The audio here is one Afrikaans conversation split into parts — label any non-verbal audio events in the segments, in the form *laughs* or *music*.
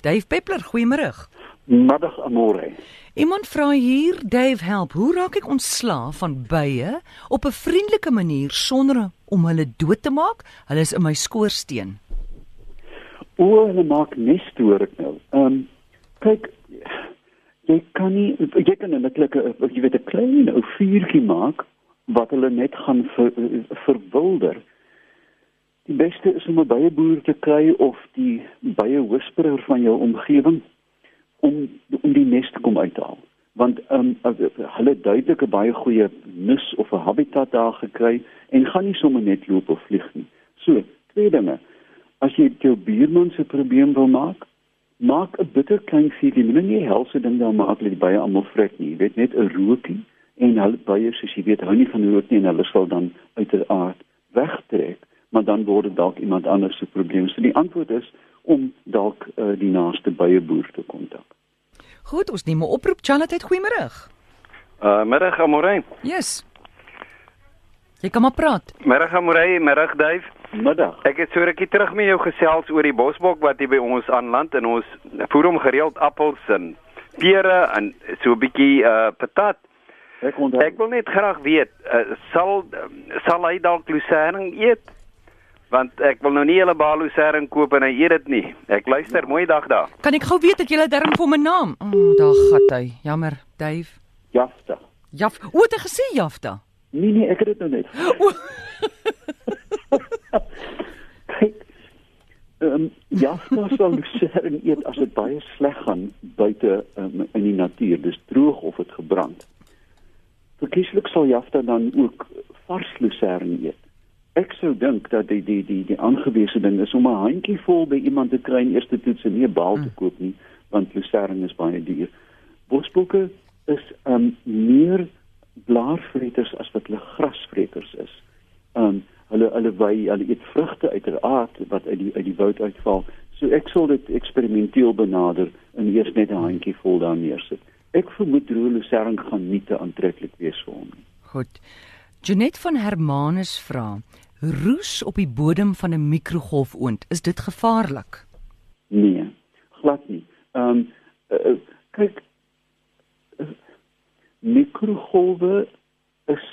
Dave Peppler, goeiemôre. Middag Amore. Iemand vra hier, Dave, help. Hoe raak ek ontslaaf van bye op 'n vriendelike manier sonder om hulle dood te maak? Hulle is in my skoorsteen. O, hulle maak nes toe ek nou. Ehm um, kyk jy kan nie jy kan netlik jy weet 'n klein ou vuurtjie maak wat hulle net gaan ver, verwilder. Die beste is om 'n byeboer te kry of die bye whisperer van jou omgewing om om die nes te kom uithaal. Want ehm um, hulle duidelik 'n baie goeie nis of 'n habitat daar gekry en gaan nie sommer net loop of vlieg nie. So, twee dinge. As jy jou buurman se probleem wil maak, maak 'n bitter klein vuurtjie, moenie nie helse ding daar maak dat die bye almal vrek nie. Jy weet net 'n rookie en hulle bye soos jy weet hou nie van rook nie en hulle sal dan uiteraard wegtrek, maar dan word dit dalk iemand anders se probleem. So die antwoord is om dalk uh, die naaste byeboer te kontak. Goed, ons neem 'n oproep. Charlotte, goeiemôre. Uh middag Amorey. Yes. Jy kom maar praat. Middag Amorey, middag Duif. Middag. Ek het so rukkie terug met jou gesels oor die bosbok wat hier by ons aanland en ons voer hom gereeld appels en pere en so 'n bietjie uh patat. Ek onthou. Ek wil net graag weet, uh, sal sal hy dalk lucerne eet? Want ek wil nou nie hele balusering koop en hy eet dit nie. Ek luister, mooi dag daar. Kan ek gou weet dat jy darm vir my naam? O, oh, daar gat hy. Jammer, Dave. Jafta. Jaf, o, het gesê Jafta? Nee nee, ek het dit nou net. *laughs* Kyk. Ehm um, Jafta sal lucerne eet as dit baie sleg gaan buite um, in die natuur. Dis droog of dit gebrand. Verkieslik sal Jafta dan ook vars lucerne eet ek sou dink dat die die die die aangewese ding is om 'n handjie vol by iemand te kry en eers te toets en nie 'n baal te hmm. koop nie want lucerne is baie duur. Bosbokke is um meer blaarvreters as wat hulle grasvreters is. Um hulle hulle wy hulle eet vrugte uiteraard wat uit die uit die woud uitval. So ek sal dit eksperimenteel benader en eers net 'n handjie vol daar neersit. Ek vermoed droë lucerne gaan nie te aantreklik wees vir hom nie. Goed. Janet van Hermanus vra: Roes op die bodem van 'n mikrogolfoond, is dit gevaarlik? Nee, glad nie. Ehm um, uh, kyk uh, mikrogolwe is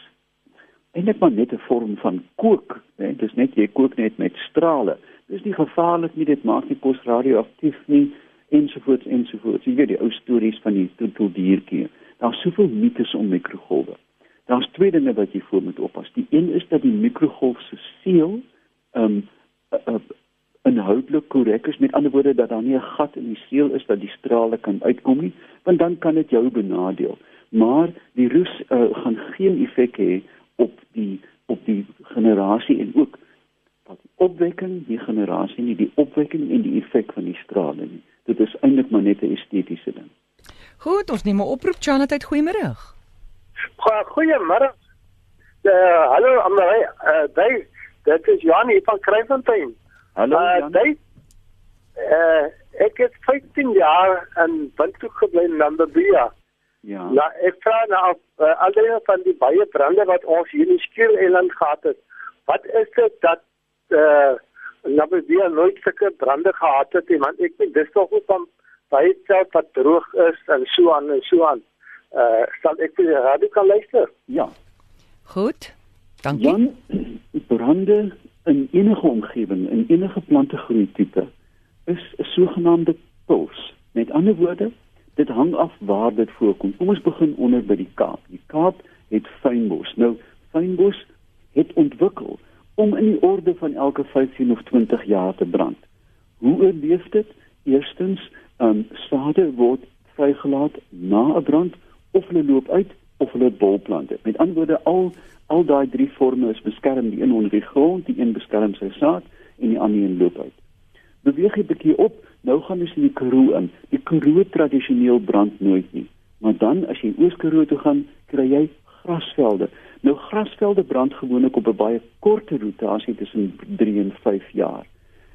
eintlik maar net 'n vorm van kook, né? Dit is net jy kook net met strale. Dis nie gevaarlik nie, dit maak nie kos radioaktief nie ensovoorts ensovoorts. Jy weet die ou stories van die troeteldiertjie. Daar's soveel mites om mikrogolwe. Daar's twee dinge wat jy voor moet oppas. Die een is dat die mikrogolf se seël ehm um, uh, uh, inhoudelik korrek is. Met ander woorde dat daar nie 'n gat in die seël is dat die strale kan uitkom nie, want dan kan dit jou benadeel. Maar die roes uh, gaan geen effek hê op die op die generasie en ook wat die opwekking, die generasie nie die opwekking en die effek van die strale nie. Dit is eintlik maar net 'n estetiese ding. Goed, ons neem 'n oproep Chanat, goeiemôre. Goeiemôre. Uh, hallo Amrei, uh, Dave, dit is Jan hier van Kruifontein. Hallo uh, Jan. Dave, uh, ek het 15 jaar in Windhoek gebly in Namibia. Ja. Nou, ek vra nou of uh, alreeds van die baie brande wat ons hier in Skiereiland gehad het. Wat is dit dat uh Namibia nooit sulke brande gehad het nie? Want ek weet dis tog ook van baie self wat droog is en so aan en so aan uh sal ek vir radio kan luister. Ja. Goed. Dankie. Jan, brande in enige omgewing, in enige plantegroei tipe is 'n sogenaamde puls. Met ander woorde, dit hang af waar dit voorkom. Kom ons begin onder by die Kaap. Die Kaap het fynbos. Nou, fynbos het ontwikkel om in die orde van elke 15 of 20 jaar te brand. Hoe oorleef dit? Eerstens, ehm um, stade word vrygelaat na 'n brand of hulle loop uit of hulle bolplante. Met ander woorde al al daai drie forme is beskerm, die een onder die grond, die een beskerm sy saad en die ander een loop uit. Beweeg jy bietjie op, nou gaan ons in die Karoo in. Die Karoo tradisioneel brand nooit nie. Maar dan as jy Oos-Karoo toe gaan, kry jy grasvelde. Nou grasvelde brand gewoonlik op 'n baie korte rotasie tussen 3 en 5 jaar.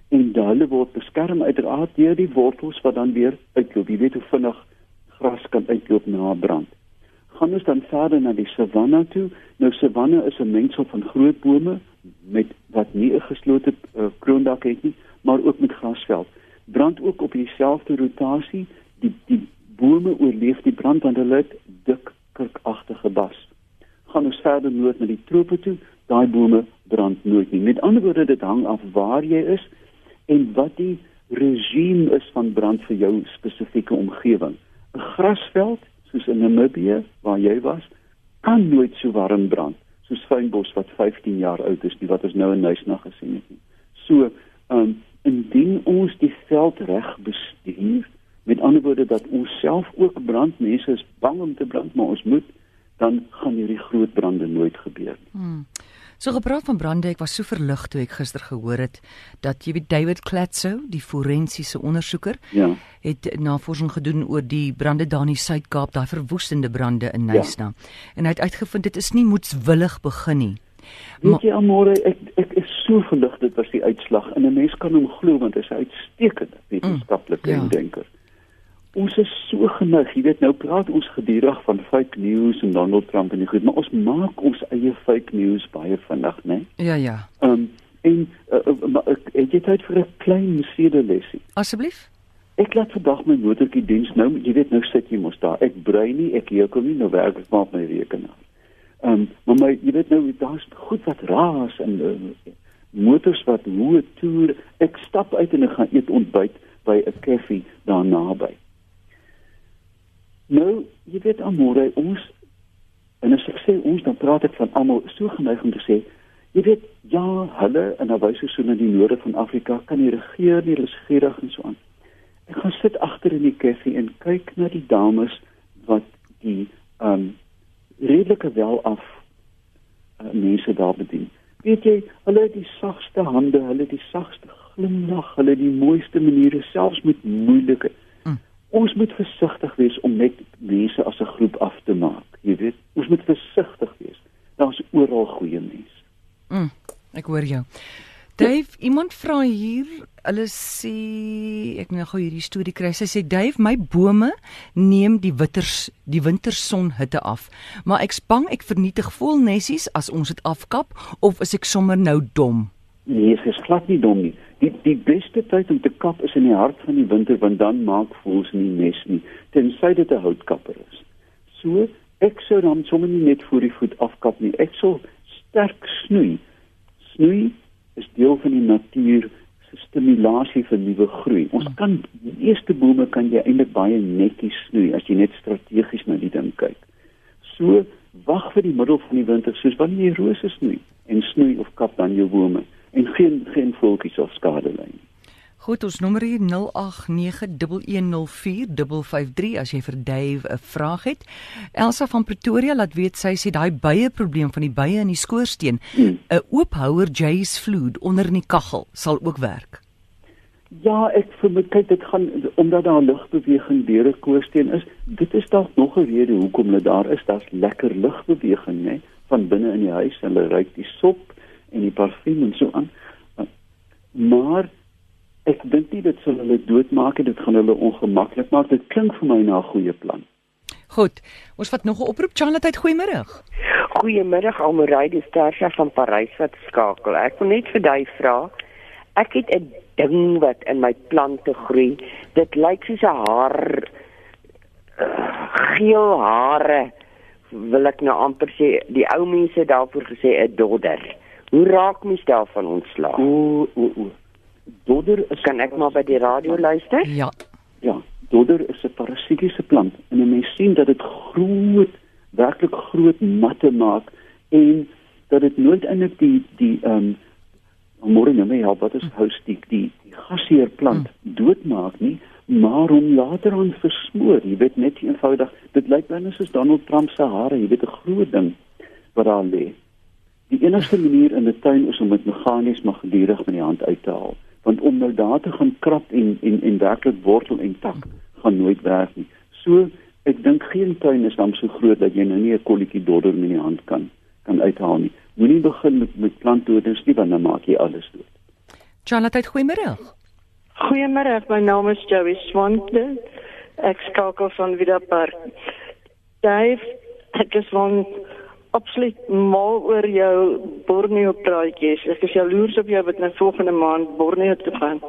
En hulle word beskerm uiteraard deur die wortels wat dan weer uitloop. Jy weet hoe vinnig gras kan uitloop na brand. Gaan ons dan verder na die savanna toe. Nou savanna is 'n mengsel van groot bome met wat nie 'n geslote uh, kroondak het nie, maar ook met grasveld. brand ook op dieselfde rotasie. Die die bome oorleef die brand want hulle het dik kurkagtige bas. Gaan ons verder noord na die trope toe, daai bome brand nooit nie. Met ander woorde, dit hang af waar jy is en wat die regime is van brand vir jou spesifieke omgewing. Grasveld soos in Namibië waar jy was, kan nooit so warm brand soos fynbos wat 15 jaar oud is, die wat ons nou in Nuisna gesien het nie. So, ehm um, indien ons die veld reg bestuur, met ander woorde dat ons self ook brand, mense is bang om te brand, maar ons moet dan gaan hierdie groot brande nooit gebeur nie. Hmm. So gepraat van brande, ek was so verlig toe ek gister gehoor het dat jy weet David Klatso, die forensiese ondersoeker, ja. het navorsing gedoen oor die brande daar in die Suid-Kaap, daai verwoestende brande in Nyasa. Ja. En hy het uitgevind dit is nie moetswillig begin nie. Weet jy almore ek ek is so verlig dit was die uitslag en 'n mens kan hom glo want hy is 'n uitstekende wetenskaplike mm, ja. denker ons is so geneig, jy weet nou praat ons gedurig van fake news en Donald Trump en die goed, maar ons maak ons eie fake news baie vinnig, né? Ja, ja. Ehm um, en uh, uh, ek het uit vir 'n klein sedelesie. Asseblief. Ek laat vandag my motortjie diens nou, jy weet nou sit jy mos daar. Ek brei nie, ek kom nie nou werk ek maar op my rekenaar. Ehm um, maar my jy weet nou daar's goed wat raas en uh, motors wat hoe toer. Ek stap uit en ek gaan eet ontbyt by 'n koffie daar naby. Nou, jy weet almore ons en as ek sê ons dan praat ek van almal so geneig om te sê jy weet ja, hulle in 'n wyse so in die noorde van Afrika kan nie regeer nie, hulle is gierig en so aan. Ek gaan sit agter in die koffie en kyk na die dames wat die um, redelike wel af uh, mense daar bedien. Weet jy, hulle het die sagste hande, hulle het die sagste glimlag, hulle het die mooiste maniere selfs met moeilike ons moet versigtig wees om net mense as 'n groep af te maak. Jy weet, ons moet versigtig wees. Daar's oral goeie mense. Mm, ek hoor jou. Dave, iemand vra hier, hulle sê ek nou gou hierdie storie kry. Sy sê Dave, my bome neem die witters die winterson hitte af, maar ek's bang ek vernietig vol nessies as ons dit afkap of is ek sommer nou dom? Nee, is glad nie dom nie die die beste tyd om te kap is in die hart van die winter want dan maak voels nie nes nie tensy dit 'n houtkapper is. So ek sou dan sommer nie net voor die voet afkap nie. Ek sou sterk snoei. Snoei is deel van die natuur se stimulasie vir nuwe groei. Ons kan die eerste bome kan jy eintlik baie netjies snoei as jy net strategies na die ding kyk. So wag vir die middel van die winter soos wanneer jy rose snoei en snoei of kap dan jou bome en geen geen voeltjies of skade lei. Goed, ons nommer hier 0891104553 as jy vir Dave 'n vraag het. Elsa van Pretoria laat weet sy sê daai bye probleem van die bye in die skoorsteen, 'n hmm. oophouer Jay's vloed onder in die kaggel sal ook werk. Ja, ek vermoed kyk dit gaan omdat daar lugbeweging deur 'n skoorsteen is. Dit is dalk nog 'n rede hoekom hulle daar is. Daar's lekker lugbeweging, né, van binne in die huis. Hulle ruik die sop en die parfuum en so aan. Maar ek dink nie dit sal hulle doodmaak en dit gaan hulle ongemaklik maak. Dit klink vir my na 'n goeie plan. Goed. Ons vat nog 'n oproep. Charlotte, goeiemôre. Goeiemôre Almorey, dis Tarsha van Parys wat skakel. Ek wil net vir jou vra. Ek het 'n ding wat in my plante groei. Dit lyk soos 'n haar uh, geel hare wil ek nou amper sê die ou mense daarvoor gesê 'n dodder. Hoe raak mens daarvan ontslae? O, o, o. Dodder is kan ek maar by die radio luister? Ja. Ja, dodder is 'n parasitiese plant en 'n mens sien dat dit groot, werklik groot matte maak en dat dit nooit eintlik die die ehm um, môre nou mee help wat is houstiek die die gasheer plant hmm. doodmaak nie maar om later aan versmoor jy weet net eenvoudig dit lyk binne soos Donald Trump se hare jy weet 'n groot ding wat daar lê Die enigste manier in 'n tuin is om dit meganies maar gedurig met die hand uit te haal, want om nou daar te gaan krap en en en werklik wortel en tak gaan nooit werk nie. So ek dink geen tuin is dan so groot dat jy nou nie 'n kolletjie dodder met die hand kan kan uithaal nie. Moenie begin met met plantdoders nie want dan maak jy alles dood. Charlotte, goeiemôre. Goeiemôre, my naam is Joey Swanton. Ek skakel van Wiederpark. Dave, ek is van absoluut mal oor jou Borneo praatjies. Ek is jaloers op jou wat nou volgende maand Borneo toe gaan.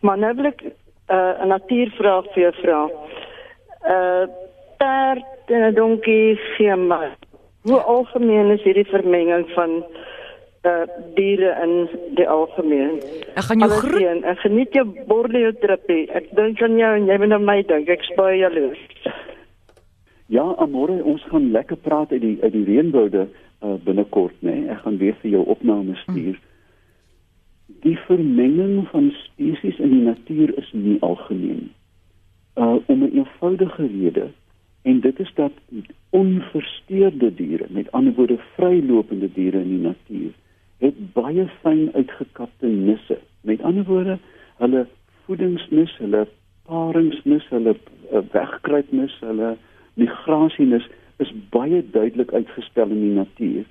Maar nou wil ek uh, 'n natuurvraag vir jou vra. Uh daar in 'n donkie firma. Hoe algemeen is hierdie vermenging van uh diere in die algemeen? Ek gaan jou groet. Ek geniet jou Borneo tripie. Ek dink aan jou en jy moet aan my dink. Ek spaar jaloers. Ja, amore, ons gaan lekker praat uit die uit die reënboude uh, binnekort, né? Nee. Ek gaan weer vir jou opnames stuur. Die vermenging van spesies in die natuur is nie algemeen uh om 'n eenvoudige rede en dit is dat onversteurde diere met ander woorde vrylopende diere in die natuur het baie fyn uitgekapte nisse met ander woorde hulle voedingsnis hulle paringsnis hulle uh, wegkruipnis hulle migrasienis is baie duidelik uitgestel in die natuur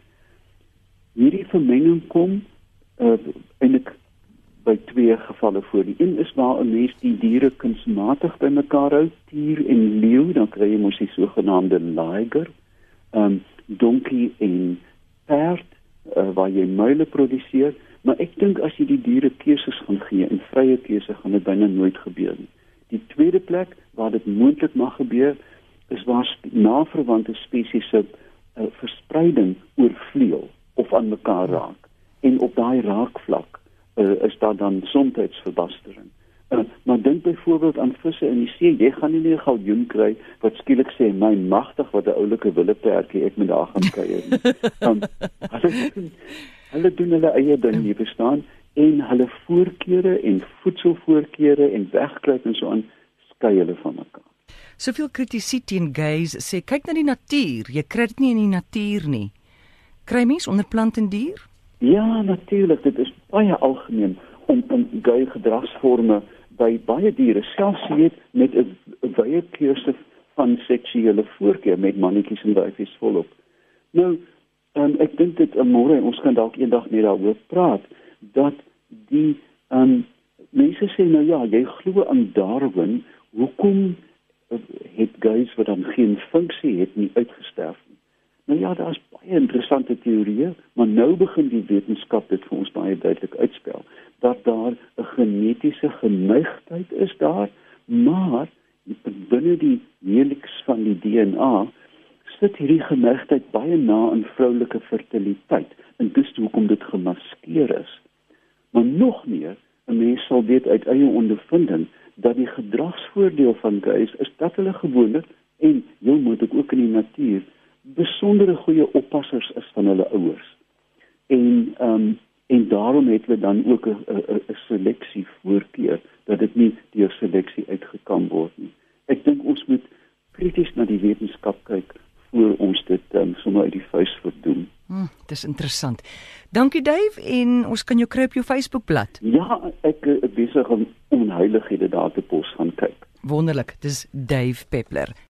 hierdie vermenging kom uh eintlik by twee gevalle voor. Die een is waar 'n mens die diere kunsmatig bymekaar hou, tier en leeu, dan kry jy mos die sogenaamde liger, ehm um, donkie en perd uh, waar jy muile produseer, maar ek dink as jy die diere keuses gaan gee en vrye keuse gaan dit byna nooit gebeur nie. Die tweede plek waar dit moontlik mag gebeur is waar naverwante spesies se uh, verspreiding oor vleuel of aan mekaar raak en op daai raakvlak uh, is daar dan soms verbastering. Uh, maar dink byvoorbeeld aan visse in die see, jy gaan nie 'n galjoen kry wat skielik sê my magtig wat 'n oulike willepertjie ek moet daar gaan kuier. *laughs* Dan hulle, hulle doen hulle eie ding nie verstaan en hulle voorkeure en voedselvoorkeure en wegkruip en so aan skei hulle van mekaar. Soveel kritisie teen gays sê kyk na die natuur, jy kry dit nie in die natuur nie. Kry mens onder plant en dier? Ja, natuurlik, dit is baie algemeen om om gay gedragsforme by baie diere, selfs weet met 'n wye keuse van seksuele voorkeur met mannetjies en wyfies volop. Nou, um, ek dink dit môre ons kan dalk eendag net daaroor praat dat die um, mense sê nou ja, jy glo aan Darwin, hoekom het gays wat dan geen funksie het nie uitgesterf nie? Nou ja, daar's baie interessante teorieë, maar nou begin die wetenskap dit vir ons baie duidelik uitspel dat daar 'n genetiese geneigtheid is daar, maar binne die helix van die DNA sit hierdie geneigtheid baie na aan vroulike fertiliteit en dis hoekom dit gemaskeer is. Maar nog meer, 'n mens sal weet uit eie ondervinding dat die gedragsvoordeel van gays is dat hulle gewoonlik en jy moet ook in die natuur besondere goeie oppassers is van hulle ouers. En ehm um, en daarom het hulle dan ook 'n seleksie voorkeur dat dit nie deur seleksie uitgekam word nie. Ek dink ons moet krities na die wetenskap kyk voor ons dit um, sommer uit die vuis verdoen. Hm, dis interessant. Dankie Dave en ons kan jou kry op jou Facebookblad. Ja, ek is besig om onheilighede daar te pos gaan kyk. Wonderlik. Dis Dave Peppler.